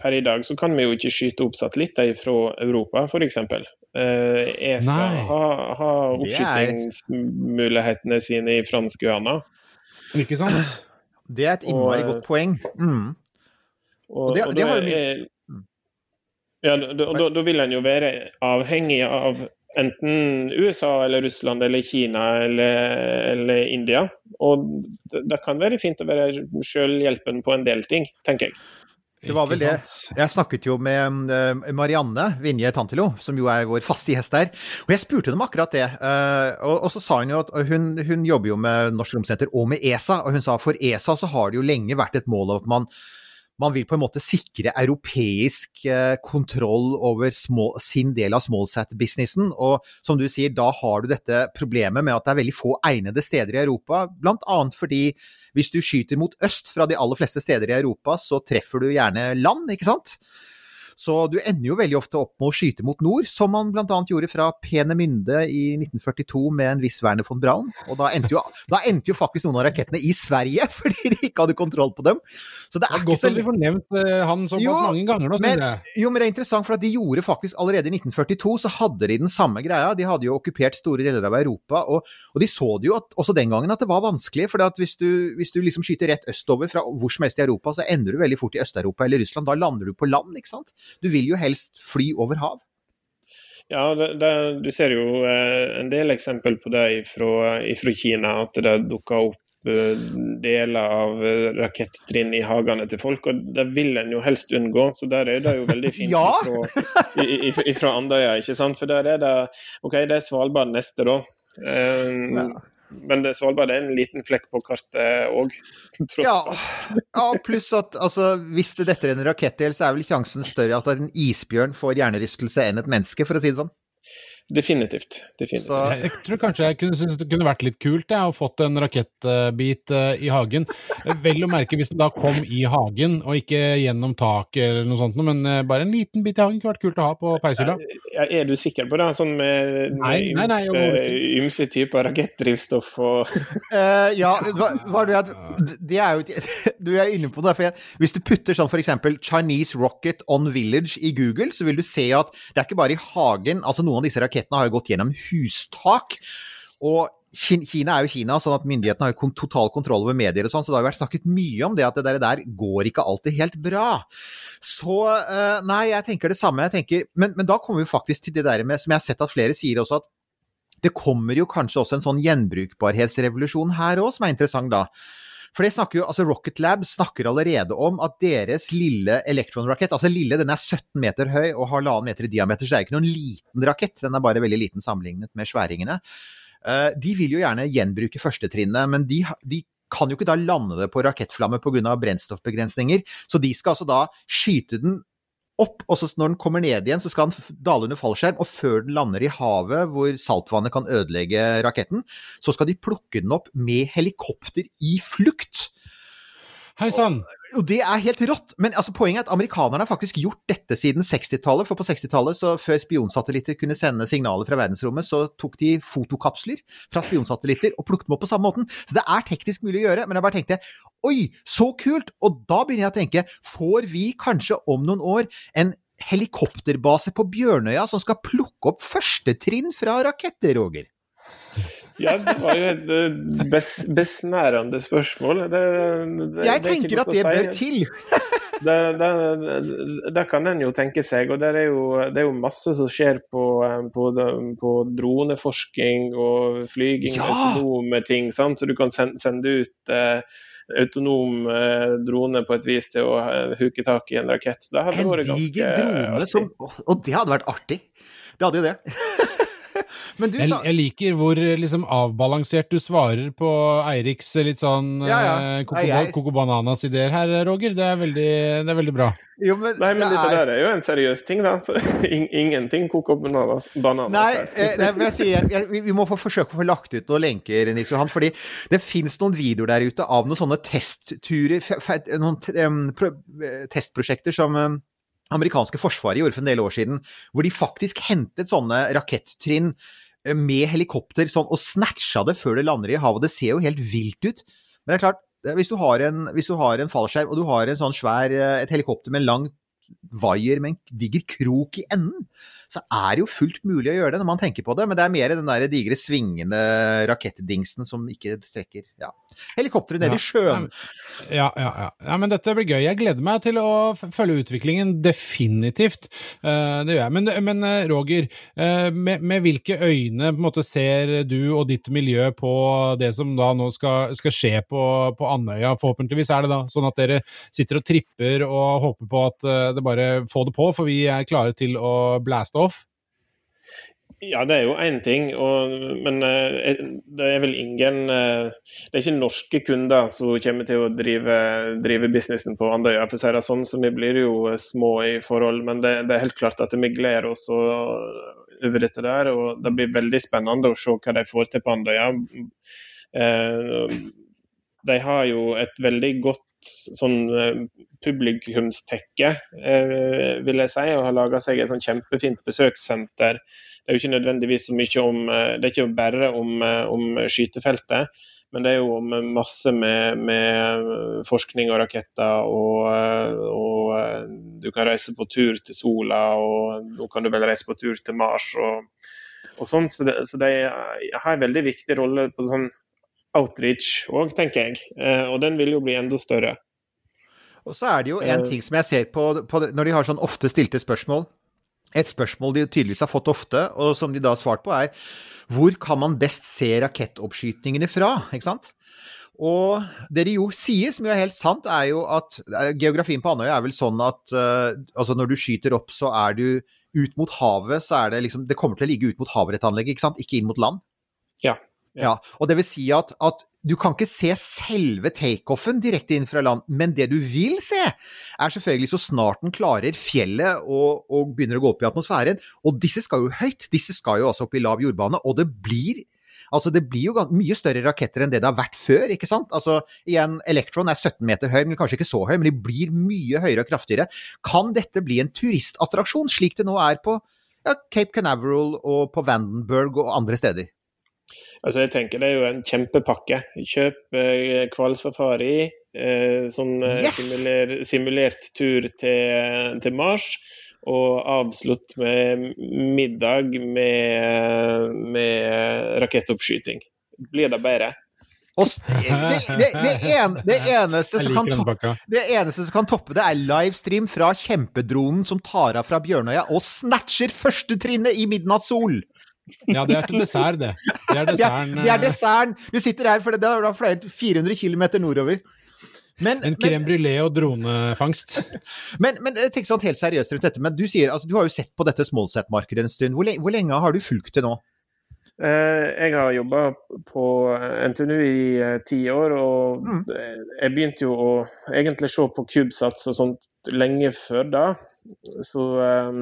per i dag så kan vi jo ikke skyte opp satellitter fra Europa, f.eks. Uh, ESA har, har oppskytingsmulighetene sine i fransk Guyana. Ikke sant? Det er et innmari godt poeng. Mm. Og, og, det, og det har jo ja, da, da vil en jo være avhengig av enten USA eller Russland eller Kina eller, eller India. Og det, det, kan være fint å være selvhjelpen på en del ting, tenker jeg. Det var vel det. Jeg snakket jo med eh, Marianne Vinje Tantilo, som jo er vår faste gjest der. Og jeg spurte dem akkurat det. Eh, og, så sa hun jo at hun, hun jobber jo med Norsk Romsenter og med ESA. Og hun sa for ESA så har det jo lenge vært et mål at man man vil på en måte sikre europeisk eh, kontroll over small, sin del av smallsat-businessen. Og som du sier, da har du dette problemet med at det er veldig få egnede steder i Europa. Blant annet fordi hvis du skyter mot øst fra de aller fleste steder i Europa, så treffer du gjerne land, ikke sant? Så du ender jo veldig ofte opp med å skyte mot nord, som man bl.a. gjorde fra Penemynde i 1942 med en viss Werner von Braun. Og da endte, jo, da endte jo faktisk noen av rakettene i Sverige, fordi de ikke hadde kontroll på dem. Så det er, det er godt at vi får nevnt uh, han såpass jo, mange ganger nå, men, Jo, men det er interessant, for at de gjorde faktisk allerede i 1942 så hadde de den samme greia. De hadde jo okkupert store deler av Europa, og, og de så det jo at, også den gangen at det var vanskelig. For hvis du, hvis du liksom skyter rett østover fra hvor som helst i Europa, så ender du veldig fort i Øst-Europa eller Russland. Da lander du på land, ikke sant. Du vil jo helst fly over hav. Ja, det, det, du ser jo eh, en del eksempel på det fra Kina. At det dukker opp eh, deler av eh, rakettrinn i hagene til folk, og det vil en jo helst unngå. Så der er det jo veldig fint Ja! ifra Andøya, ikke sant. For der er det OK, det er Svalbard neste, da. Eh, Men det, Svalbard er en liten flekk på kartet òg, tross Ja, ja pluss at altså, hvis det detter en rakettdel, så er vel sjansen større at en isbjørn får hjernerystelse enn et menneske, for å si det sånn. Definitivt. definitivt. Så, Jeg tror kanskje jeg kunne synes det kunne vært litt kult jeg, å fått en rakettbit eh, i hagen. Eh, Vel å merke hvis den da kom i hagen, og ikke gjennom taket eller noe sånt, men eh, bare en liten bit i hagen kunne vært kult å ha på peishylla. Ja, er du sikker på det? Sånn med, Nei, med nei, nei, ymse, ymse typer rakettdrivstoff og uh, ja, hva, hva er det, det er jo Du er inne på det. For jeg, hvis du putter sånn f.eks. 'Chinese Rocket on Village' i Google, så vil du se at det er ikke bare i hagen. altså Noen av disse rakettene har jo gått gjennom hustak. Og Kina er jo Kina, sånn at myndighetene har jo total kontroll over medier og sånn, så det har jo vært snakket mye om det at det der, der går ikke alltid helt bra. Så eh, nei, jeg tenker det samme. Tenker, men, men da kommer vi faktisk til det der med, som jeg har sett at flere sier også, at det kommer jo kanskje også en sånn gjenbrukbarhetsrevolusjon her òg, som er interessant da. For det snakker jo, altså Rocket Lab snakker allerede om at deres lille elektronrakett, altså lille, den er 17 meter høy og halvannen meter i diameter, så det er ikke noen liten rakett, den er bare veldig liten sammenlignet med sværingene. Eh, De vil jo gjerne gjenbruke førstetrinnet, men de, de kan jo ikke da lande det på rakettflamme pga. brennstoffbegrensninger, så de skal altså da skyte den opp, og så når den kommer ned igjen, så skal den dale under fallskjerm, og før den lander i havet, hvor saltvannet kan ødelegge raketten, så skal de plukke den opp med helikopter i flukt. Hei sann! Og det er helt rått! Men altså, poenget er at amerikanerne har faktisk gjort dette siden 60-tallet. For på 60-tallet, før spionsatellitter kunne sende signaler fra verdensrommet, så tok de fotokapsler fra spionsatellitter og plukket dem opp på samme måten. Så det er teknisk mulig å gjøre, men jeg bare tenkte oi, så kult! Og da begynner jeg å tenke, får vi kanskje om noen år en helikopterbase på Bjørnøya som skal plukke opp førstetrinn fra raketter, Roger? Ja, det var jo et eh, bes, besnærende spørsmål. Det, det, Jeg er tenker at det bør til. Det, det, det kan en jo tenke seg. og er jo, det er jo masse som skjer på, eh, på, på droneforsking og flyging Ja! autonome ting. Sant? Så du kan sende, sende ut eh, autonom eh, drone på et vis til å eh, huke tak i en rakett. En diger drone som Og det hadde vært artig! Det hadde jo det. Men du Jeg, sa jeg liker hvor eh, liksom avbalansert du svarer på Eiriks eh, litt sånn Ja, ja. eh, Coco, Nei, jeg- Coco Bananas-ideer her, Roger. Det er veldig, det er veldig bra. jo, men Nei, men det dette er- der er jo en seriøs ting, da. In- ingenting koko bananas. bananas Nei, eh, nei jeg sier, jeg, vi, vi må få forsøke å få lagt ut noen lenker, Nils Johan. Fordi det finnes noen videoer der ute av noen sånne testturer, noen testprosjekter som em, amerikanske forsvaret gjorde for en del år siden, hvor de faktisk hentet sånne rakettrinn eh, med helikopter sånn, og snatcha det før det lander i havet. Det ser jo helt vilt ut. Men det er klart, eh, hvis du har en, du har en fallskjerm, og du har sånn svær, eh, et helikopter med en lang vaier med en diger krok i enden, så er det jo fullt mulig å gjøre det når man tenker på det, men det er mer den der digre svingende rakettdingsen som ikke trekker ja. Helikopteret ned Ja. i sjøen. Ja, ja, ja. ja, men dette blir gøy. Jeg gleder meg til å følge utviklingen, definitivt. Uh, det gjør jeg. Men, men eh, Roger, uh, med, med hvilke øyne måte ser du og ditt miljø på det som da nå skal, skal skje på, på Andøya? Forhåpentligvis er det da sånn at dere sitter og tripper og håper på at uh, det bare får det på, for vi er klare til å blaste off. Ja, det er jo én ting, og, men eh, det er vel ingen eh, Det er ikke norske kunder som kommer til å drive, drive businessen på Andøya, for å si det sånn. Så vi blir jo eh, små i forhold, men det, det er helt klart at vi gleder oss over dette der. Og det blir veldig spennende å se hva de får til på Andøya. De har jo et veldig godt sånn publikumstekke, vil jeg si, og har laga seg et sånn kjempefint besøkssenter. Det er jo ikke nødvendigvis så mye om eh, Det er ikke bare om, eh, om skytefeltet, men det er jo om masse med, med forskning og raketter, og, eh, og du kan reise på tur til sola, og nå kan du vel reise på tur til Mars og, og sånt. Så, det, så de har en veldig viktig rolle på sånn outreach òg, tenker jeg. Og den vil jo bli enda større. Og så er det jo en ting som jeg ser på, på når de har sånn ofte stilte spørsmål. Et spørsmål de tydeligvis har fått ofte, og som de da har svart på, er hvor kan man best se rakettoppskytningene fra? Ikke sant? Og det de jo sier, som jo er helt sant, er jo at eh, geografien på Andøya er vel sånn at uh, altså når du skyter opp, så er du ut mot havet, så er det liksom Det kommer til å ligge ut mot havet, dette anlegget, ikke sant? Ikke inn mot land. Ja. Ja, og det vil si at, at du kan ikke se selve takeoffen direkte inn fra land, men det du vil se, er selvfølgelig så snart den klarer fjellet og, og begynner å gå opp i atmosfæren. Og disse skal jo høyt, disse skal jo altså opp i lav jordbane, og det blir Altså, det blir jo mye større raketter enn det det har vært før, ikke sant? Altså, igjen, Electron er 17 meter høy, men kanskje ikke så høy, men de blir mye høyere og kraftigere. Kan dette bli en turistattraksjon, slik det nå er på ja, Cape Canaveral og på Vandenberg og andre steder? Altså jeg tenker Det er jo en kjempepakke. Kjøp eh, hvalsafari, eh, sånn eh, Yes! simuler, simulert tur til, til Mars. Og avslutt med middag med, med rakettoppskyting. Blir det bedre? Og det, det, det, en, det, eneste som kan toppe, det eneste som kan toppe det, er livestream fra kjempedronen som tar av fra Bjørnøya og snatcher første trinnet i midnattssol! Ja, det er til dessert, det. Det er Det er, desserten. det er eh, desserten! Du sitter her, for det har fløyet 400 km nordover. Men, En men, crème brulé og dronefangst. men, men tenk sånn helt seriøst rundt dette. Men du sier, altså, du har jo sett på dette smallset-markedet en stund. Hvor, lenge, hvor lenge har du fulgt det nå? Eh, Jeg har jobba på NTNU i eh, ti år, og Mm. eh, jeg begynte jo å egentlig se på CubeSats og sånt lenge før da. Så, eh,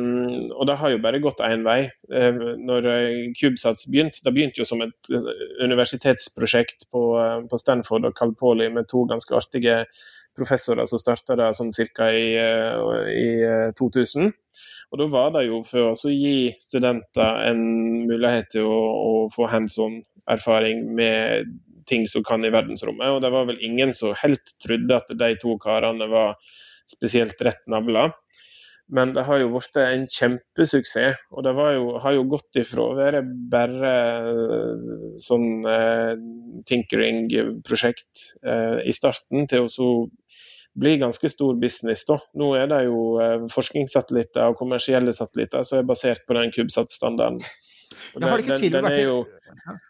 og det har jo bare gått én vei. Eh, Når eh, CubeSats begynte, det begynte jo som et eh, universitetsprosjekt på, eh, på Stanford og Cal Poly med to ganske artige professorer som starta det sånn ca. i, i eh, 2000. Og da var det jo for å gi studenter en mulighet til å, å få hands on erfaring med ting som kan i verdensrommet. Og det var vel ingen som helt trodde at de to karene var spesielt rett navla. Men det har jo blitt en kjempesuksess. Og det var jo, har jo gått ifra å være bare eh, sånn eh, tinkering-prosjekt eh, i starten, til å så bli ganske stor business. da. Nå er det jo eh, forskningssatellitter og kommersielle satellitter som er basert på den CubeSat-standarden. Har det ikke tidligere er vært jo-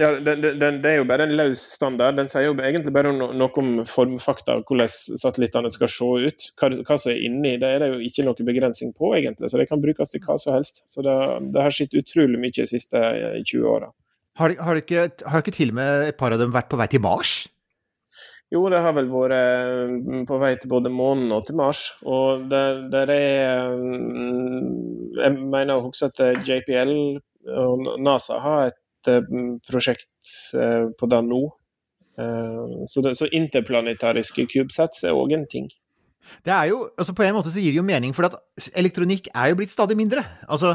ja, den, den, den, Det er jo bare en løs standard. Den sier jo egentlig bare no, noe om formfakta, hvordan satellittene skal se ut. Hva, hva som er inni. Det er det jo ikke noe begrensning på, egentlig. Så det kan brukes til hva som helst. Så det, det har skjedd utrolig mye de siste eh, 20 åra. Har, har, ikke, har ikke til og med et par av dem vært på vei til Mars? Jo, det har vel vært eh, på vei til både månen og til Mars. Og der, der er mm, Jeg mener å huske at JPL og NASA har et eh, prosjekt eh, på det nå. Eh, Så, det, så interplanetariske cubesats er òg en ting. Det er jo, altså På en måte så gir det jo mening, for at elektronikk er jo blitt stadig mindre. Altså,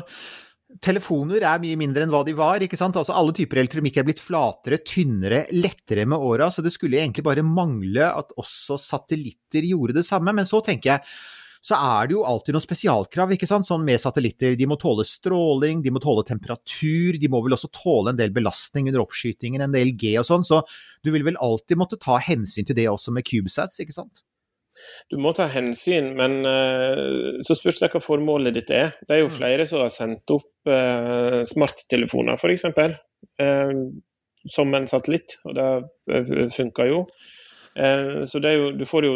Telefoner er mye mindre enn hva de var. ikke sant? Altså Alle typer elektronikk er blitt flatere, tynnere, lettere med åra. Så det skulle egentlig bare mangle at også satellitter gjorde det samme. Men så tenker jeg så er det jo alltid noen spesialkrav ikke sant? Sånn med satellitter. De må tåle stråling, de må tåle temperatur, de må vel også tåle en del belastning under oppskytingen, en del G og sånn. Så du vil vel alltid måtte ta hensyn til det også med CubeSats, ikke sant? Du må ta hensyn, men eh, så spørs det hva formålet ditt er. Det er jo flere som har sendt opp uh, smarttelefoner, f.eks. Uh, som en satellitt, og det funker jo. Eh, så det er jo, du får jo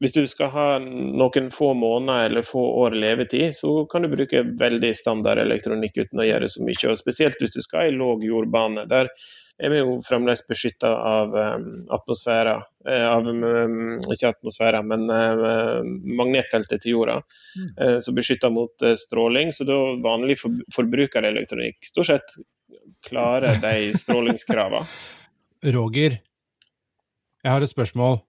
Hvis du skal ha noen få måneder eller få år levetid, så kan du bruke veldig standard elektronikk uten å gjøre så mye. og Spesielt hvis du skal i låg jordbane. Der er vi jo fremdeles beskytta av um, atmosfæra. Eh, av um, ikke atmosfæra, men uh, magnetfeltet til jorda. Eh, som beskytter mot uh, stråling. Så da vanlig for, forbrukerelektronikk stort sett klarer de strålingskravene. Roger, jeg har et spørsmål.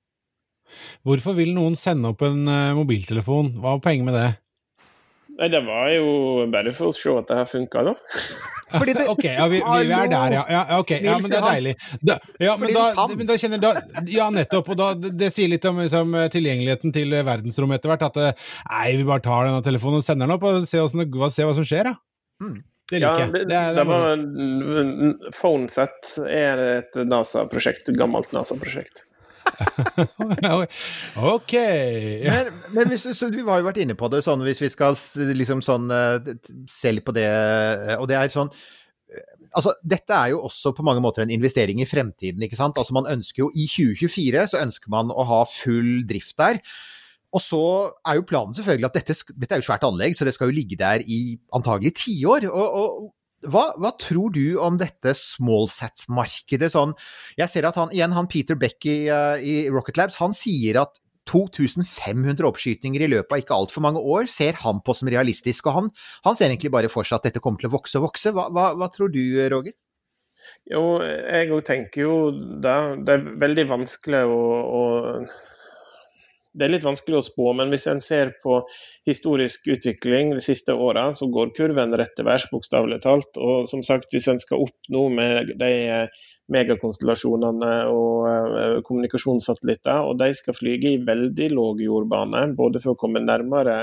Hvorfor vil noen sende opp en eh, mobiltelefon? Hva var poenget med det? Nei, det var jo bare for å se at det her funka, da. Fordi det, Ok, ja, vi, vi, vi er der, ja. ja. ja, ok, ja men det er deilig. Da, ja, men da, men da kjenner da, Ja, nettopp. Og da, det, sier litt om liksom, tilgjengeligheten til verdensrommet etter hvert. At eh, nei, vi bare tar denne telefonen og sender den opp, og ser, hvordan det, hva- ser hva som skjer, da. Mm. Det liker jeg. det, Det, er- det det er var PhoneSet er et NASA-prosjekt, gammelt NASA-prosjekt. ok. Men, men hvis, vi har jo vært inne på det, sånn hvis vi skal liksom sånn Selge se litt på det, eh, og det er sånn altså, dette er jo også på mange måter en investering i fremtiden, ikke sant. Altså, man ønsker jo i 2024 så ønsker man å ha full drift der. Og så er jo planen selvfølgelig at dette, dette er jo svært anlegg, så det skal jo ligge der i antagelig tiår. Og, og hva, hva, tror du om dette smallsat-markedet? Sånn, jeg ser at han, igjen, han Peter Beck i, uh, i Rocket Labs, han sier at 2500 oppskytninger i løpet av ikke altfor mange år ser han på som realistisk. Og han, han ser egentlig bare for seg at dette kommer til å vokse og vokse. Hva, hva, hva tror du, Roger? Jo, jeg òg tenker jo det. Det er veldig vanskelig å, å det er litt vanskelig å spå, men hvis en ser på historisk utvikling de siste åra, så går kurven rett til værs, bokstavelig talt. Og som sagt, hvis en skal opp nå med de megakonstellasjonene og uh, kommunikasjonssatellitter, og de skal flyge i veldig låg jordbane, både for å komme nærmere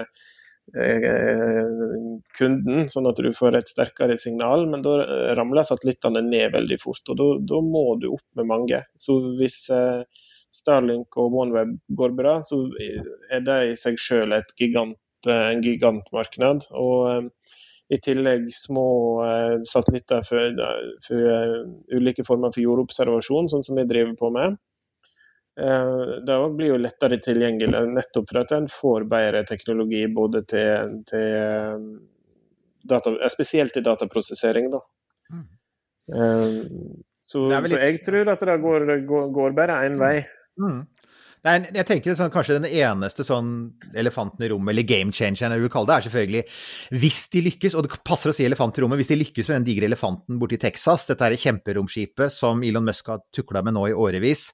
uh, kunden, sånn at du får et sterkere signal, men da ramler satellittene ned veldig fort. og Da må du opp med mange. Så hvis Starlink og OneWeb går bra, så er det i seg et gigant, eh, en gigantmarked. Og eh, i tillegg små eh, satellitter for, for ulike former for jordobservasjon, sånn som vi driver på med. Det blir jo lettere tilgjengelig, nettopp for at en får bedre teknologi både til, til data, spesielt i dataprosessering. Da. Mm. Så, så, jeg tror at det går, går, går bare én vei. Mm. Nei, jeg tenker sånn, Kanskje den eneste sånn elefanten i rommet, eller game changeren jeg vil kalle det, er selvfølgelig hvis de lykkes, og det passer å si elefant i rommet, hvis de lykkes med den digre elefanten borti Texas, dette er kjemperomskipet som Elon Musk har tukla med nå i årevis.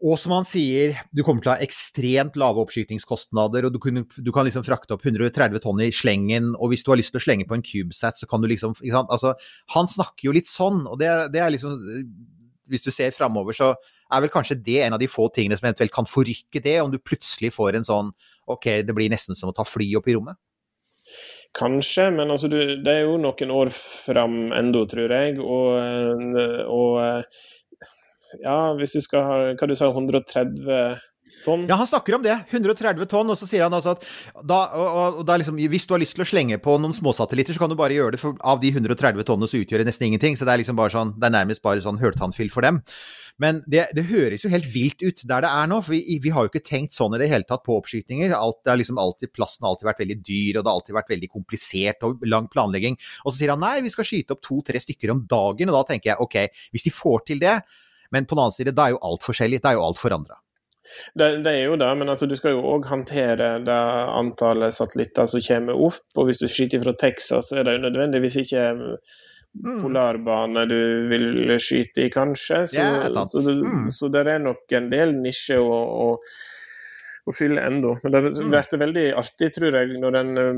Og som han sier, du kommer til å ha ekstremt lave oppskytingskostnader, og du, kunne, du, kan liksom frakte opp 130 tonn i slengen, og hvis du har lyst til å slenge på en CubeSat, så kan du liksom altså, Han snakker jo litt sånn, og det, det er liksom Hvis du ser framover, så er vel kanskje det en av de få tingene som eventuelt kan forrykke det, om du plutselig får en sånn ok, det blir nesten som å ta fly opp i rommet? Kanskje, men altså, du, det er jo noen år fram ennå, tror jeg. Og, og, ja, hvis du skal ha hva du sa, 130 tonn? Ja, han snakker om det. 130 tonn. Og så sier han altså at da, og, og liksom, hvis du har lyst til å slenge på noen småsatellitter, så kan du bare gjøre det. For av de 130 tonnene så utgjør det nesten ingenting. Så det er liksom bare sånn, det er nærmest bare sånn høltannfyll for dem. Men det, det, høres jo helt vilt ut der det er nå, for vi, vi, har jo ikke tenkt sånn i det hele tatt på oppskytinger. Alt, det er liksom alltid, plassen har alltid vært veldig dyr, og det har alltid vært veldig komplisert og lang planlegging. Og så sier han nei, vi skal skyte opp to-tre stykker om dagen, og da tenker jeg ok, hvis de får til det Men på den annen side, da er jo alt forskjellig, da er jo alt forandra. Det, det, er jo det, men altså, du skal jo òg håndtere det antallet satellitter som kommer opp. Og hvis du skyter fra Texas, så er det jo nødvendigvis ikke Mm. polarbane du vil skyte i, kanskje. Så, ja, så, mm. så det er nok en del nisjer å, å, å, fylle ennå. Men det mm. blir veldig artig, tror jeg, når en eh,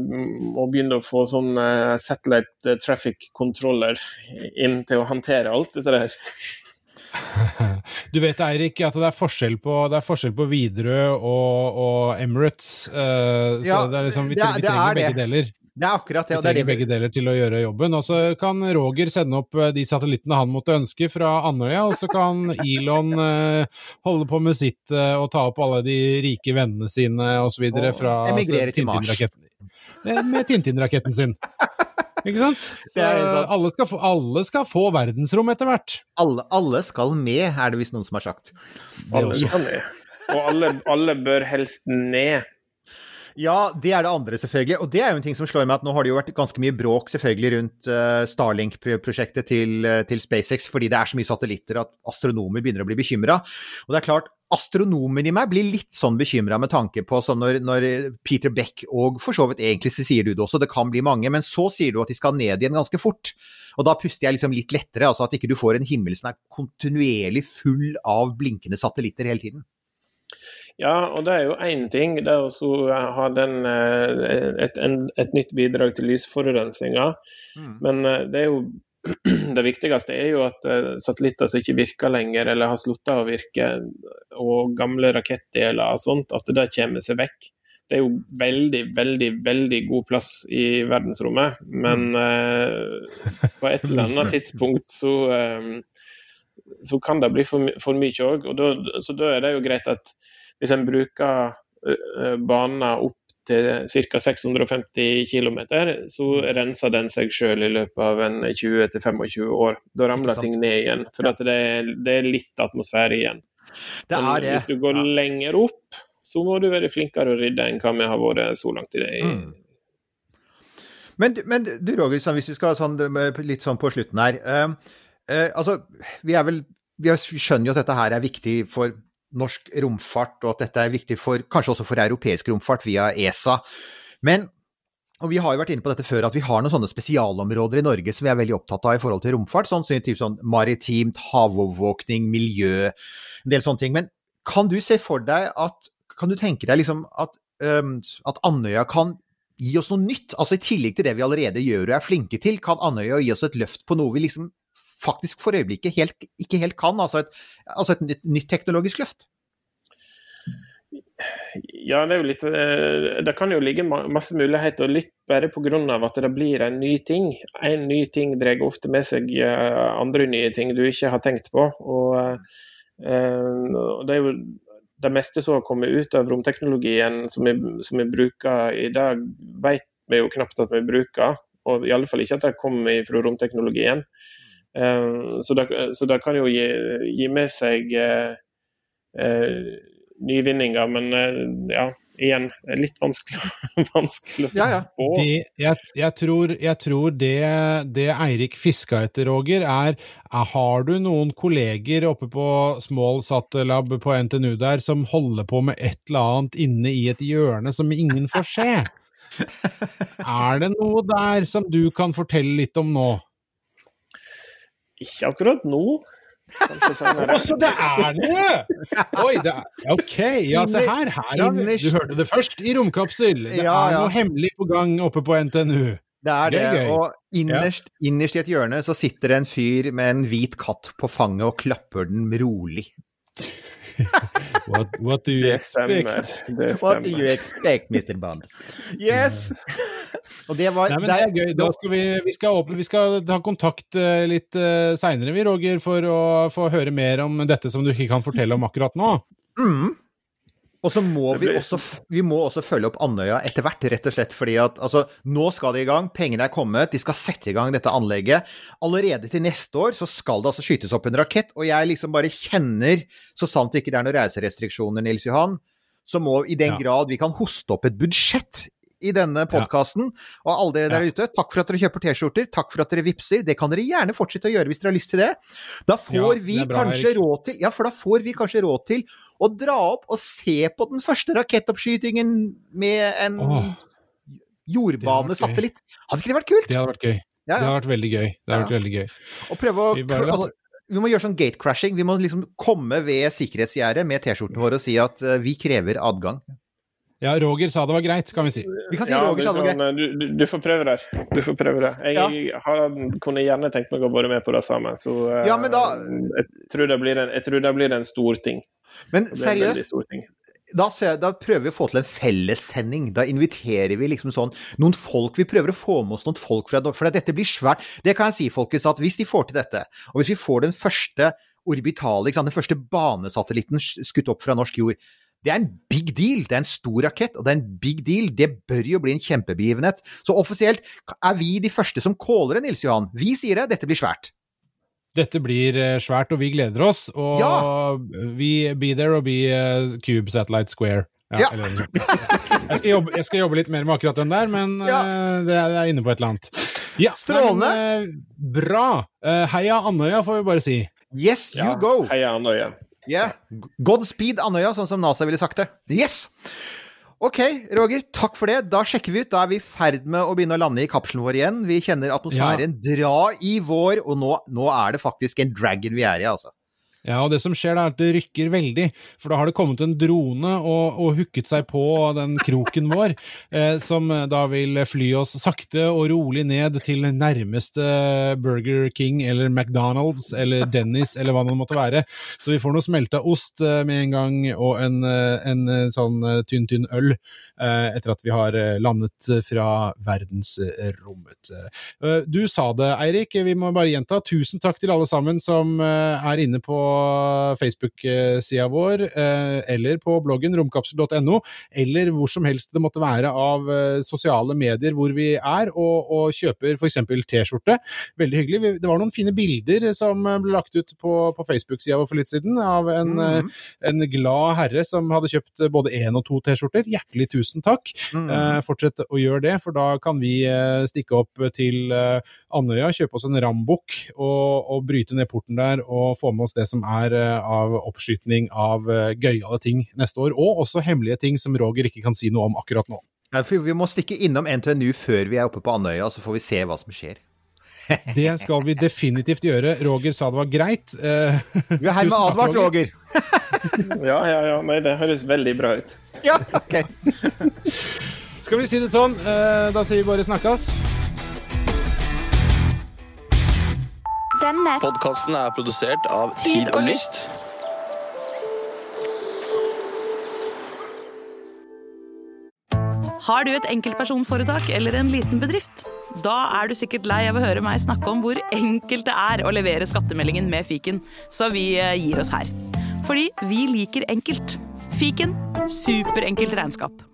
må begynne å få sånn uh, satellite traffic controller inn til å håndtere alt dette der. Du vet Eirik, at det er forskjell på, det er forskjell på Widerøe og, og, Emirates. Uh, ja, så det er liksom, vi, det, vi trenger begge deler. Det er akkurat det. og det er det begge deler til å gjøre jobben. Og så kan Roger sende opp eh, de satellittene han måtte ønske fra Andøya, og så kan Elon uh, holde på med sitt uh, og ta opp alle de rike vennene sine osv. fra Tintin-raketten. Med Tintin-raketten sin. Ikke sant? Så alle skal, få, alle skal, få, verdensrom etter hvert. Alle, alle, skal med, er det visst noen som har sagt. Alle skal med. Og alle, alle bør helst ned. Ja, det er det andre, selvfølgelig. Og det er jo en ting som slår meg at nå har det jo vært ganske mye bråk selvfølgelig rundt uh, Starlink-prosjektet til, uh, til, SpaceX, fordi det er så mye satellitter at astronomer begynner å bli bekymra. Og det er klart, astronomen i meg blir litt sånn bekymra med tanke på sånn når, når, Peter Beck, og for så vidt egentlig så sier du det også, det kan bli mange, men så sier du at de skal ned igjen ganske fort. Og da puster jeg liksom litt lettere, altså at ikke du får en himmel som er kontinuerlig full av blinkende satellitter hele tiden. Ja, og det er jo én ting. Det er å ha den, eh, et, et, nytt bidrag til lysforurensninga. Mm. Men eh, det er jo det viktigste er jo at eh, satellitter som ikke virker lenger, eller har sluttet å virke, og gamle rakettdeler og sånt, at det kommer seg vekk. Det er jo veldig, veldig, veldig god plass i verdensrommet, men uh, på et eller annet tidspunkt så, så kan det bli for, for mye òg. Så da er det jo greit at hvis en bruker banen opp til ca. 650 km, så renser den seg sjøl i løpet av 20-25 år. Da ramler ting ned igjen, for at det, er, det er litt atmosfære igjen. Det Men er det. hvis du går Ja. lenger opp, så må du være flinkere å rydde enn hva vi har vært så langt i det. Mm. Men, men du Roger, sånn, hvis vi skal sånn, litt sånn på slutten her. Uh, uh, altså, vi vel Vi er- skjønner jo at dette her er viktig for norsk romfart, og at dette er viktig for kanskje også for europeisk romfart via ESA. Men og Vi har jo vært inne på dette før, at vi har noen sånne spesialområder i Norge som vi er veldig opptatt av i forhold til romfart. Sånn, sånn, maritimt, havovervåkning, miljø, en del sånne ting. Men kan du se for deg at Kan du tenke deg liksom at, um, at Andøya kan gi oss noe nytt? Altså I tillegg til det vi allerede gjør og er flinke til, kan Andøya gi oss et løft på noe vi liksom faktisk for øyeblikket helt, ikke helt kan? Altså et, altså et nytt, nytt teknologisk løft? Ja, det er jo litt eh, Det kan jo ligge masse muligheter, litt bare pga. at det blir en ny ting. En ny ting drar ofte med seg eh, andre nye ting du ikke har tenkt på. Eh, og det er jo det meste som har kommet ut av romteknologien som vi, som vi bruker i dag, vet vi jo knapt at vi bruker. Og i alle fall ikke at det kommer fra romteknologien. Eh, så, det, så det kan jo gi, gi med seg eh, eh, nyvinninger, men ja, igjen, litt vanskelig, vanskelig å Ja, ja. spå. Det, jeg, jeg tror, jeg tror det, det Eirik fiska etter, Roger, er, er Har du noen kolleger oppe på Small Sat-lab på NTNU der som holder på med et eller annet inne i et hjørne som ingen får se? Er det noe der som du kan fortelle litt om nå? Ikke akkurat nå. Også det er noe! Oi, det er, ok, ja, se her. her har vi, du hørte det først i Romkapsel. Det Ja, er ja. noe hemmelig på gang oppe på NTNU. Det er Det det. er. Og innerst, innerst i et hjørne så sitter det en fyr med en hvit katt på fanget og klapper den rolig. What, what do you Det stemmer. expect? Det What do you expect, Mr. Bond? Yes! Og det var Nei, men det er gøy. Da skal vi, vi, skal åpne, vi skal ta kontakt eh, litt uh, seinere, vi, Roger, for å få høre mer om dette som du ikke kan fortelle om akkurat nå. Mm. Og så må vi også, vi må også følge opp Andøya etter hvert, rett og slett. fordi at altså, nå skal de i gang, pengene er kommet, de skal sette i gang dette anlegget. Allerede til neste år så skal det altså skytes opp en rakett, og jeg liksom bare kjenner, så sant det ikke er noen reiserestriksjoner, Nils Johan, så må i den grad vi kan hoste opp et budsjett i denne podkasten. Og alle dere der ute, takk for at dere kjøper T-skjorter, takk for at dere vippser. Det kan dere gjerne fortsette å gjøre hvis dere har lyst til det. Da får Ja, vi bra, kanskje Erik. råd til Ja, for da får vi kanskje råd til å dra opp og se på den første rakettoppskytingen med en Åh, jordbanesatellitt. Hadde ikke det vært kult? det hadde vært gøy. Ja, Det hadde vært veldig gøy. Det hadde Ja. vært veldig gøy. Og prøve å Vi altså, vi må gjøre sånn gatecrashing. Vi må liksom komme ved sikkerhetsgjerdet med T-skjorten vår og si at eh, vi krever adgang. Ja, Roger sa det var greit, kan vi si. Vi kan si Ja, Roger sa det var greit. du, du, du får prøve det. Du får prøve det. Jeg har, kunne gjerne tenkt meg å være med på det samme, så eh, Ja, men da- jeg, tror det blir en, jeg tror det blir en stor ting. Men er seriøst, da, da prøver vi å få til en fellessending. Da inviterer vi liksom sånn noen folk. Vi prøver å få med oss noen folk fra For dette blir svært. Det kan jeg si, folkens, at hvis de får til dette, og hvis vi får den første orbitale, ikke sant, den første banesatellitten skutt opp fra norsk jord det er en big deal. Det er en stor rakett, og det er en big deal. Det bør jo bli en kjempebegivenhet. Så offisielt er vi de første som caller det, Nils Johan. Vi sier det. Dette blir svært. Dette blir eh, svært, og vi gleder oss. Og Ja. vi be there og be eh, Cube Satellite Square. Ja. eller jeg, skal jobbe, jeg skal jobbe litt mer med akkurat den der, men eh, det er, det er inne på et eller annet. Ja, Strålende. Men, uh, bra. Uh, heia Andøya, får vi bare si. Yes, you Ja, go! Heia Andøya. Yeah. Godspeed Andøya, sånn som NASA ville sagt det. Yes! Ok, Roger, takk for det. Da sjekker vi ut. Da er vi i ferd med å begynne å lande i kapselen vår igjen. Vi kjenner atmosfæren dra i vår, og nå, nå er det faktisk en dragon vi er i, altså. Ja, og det som skjer da er at det rykker veldig, for da har det kommet en drone og, og hooket seg på den kroken vår, eh, som da vil fly oss sakte og rolig ned til nærmeste Burger King eller McDonald's eller Dennis eller hva det måtte være. Så vi får noe smelta ost eh, med en gang og en, eh, en eh, sånn tynn, tynn øl eh, etter at vi har landet fra verdensrommet. Du sa det, Eirik. Vi må bare gjenta. Tusen takk til alle sammen som er inne på Facebook-sida vår, eh, eller på bloggen romkapsel.no, eller hvor som helst det måtte være av eh, sosiale medier hvor vi er, og, og kjøper f.eks. T-skjorte. Veldig hyggelig. Det var noen fine bilder som ble lagt ut på, på Facebook-sida vår for litt siden, av en, eh, en glad herre som hadde kjøpt både én og to T-skjorter. Hjertelig tusen takk. Eh, fortsett å gjøre det, for da kan vi stikke opp til Andøya, kjøpe oss en rambukk og, og bryte ned porten der og få med oss det som er eh, av oppskytning av uh, gøyale ting neste år, og også hemmelige ting som Roger ikke kan si noe om akkurat nå. Ja, for vi må stikke innom NTNU før vi er oppe på Andøya, så får vi se hva som skjer. Det skal vi definitivt gjøre. Roger sa det var greit. Eh, Vi er hermed advart, Roger. Ja, ja, ja. Nei, det høres veldig bra ut. Ja, ok. Skal vi si det sånn? Eh, da sier vi bare snakkes. Denne Podkasten er produsert av Tid og Lyst. Har du et enkeltpersonforetak eller en liten bedrift? Da er du sikkert lei av å høre meg snakke om hvor enkelt det er å levere skattemeldingen med fiken, så vi eh, gir oss her. Fordi vi liker enkelt. Fiken superenkelt regnskap.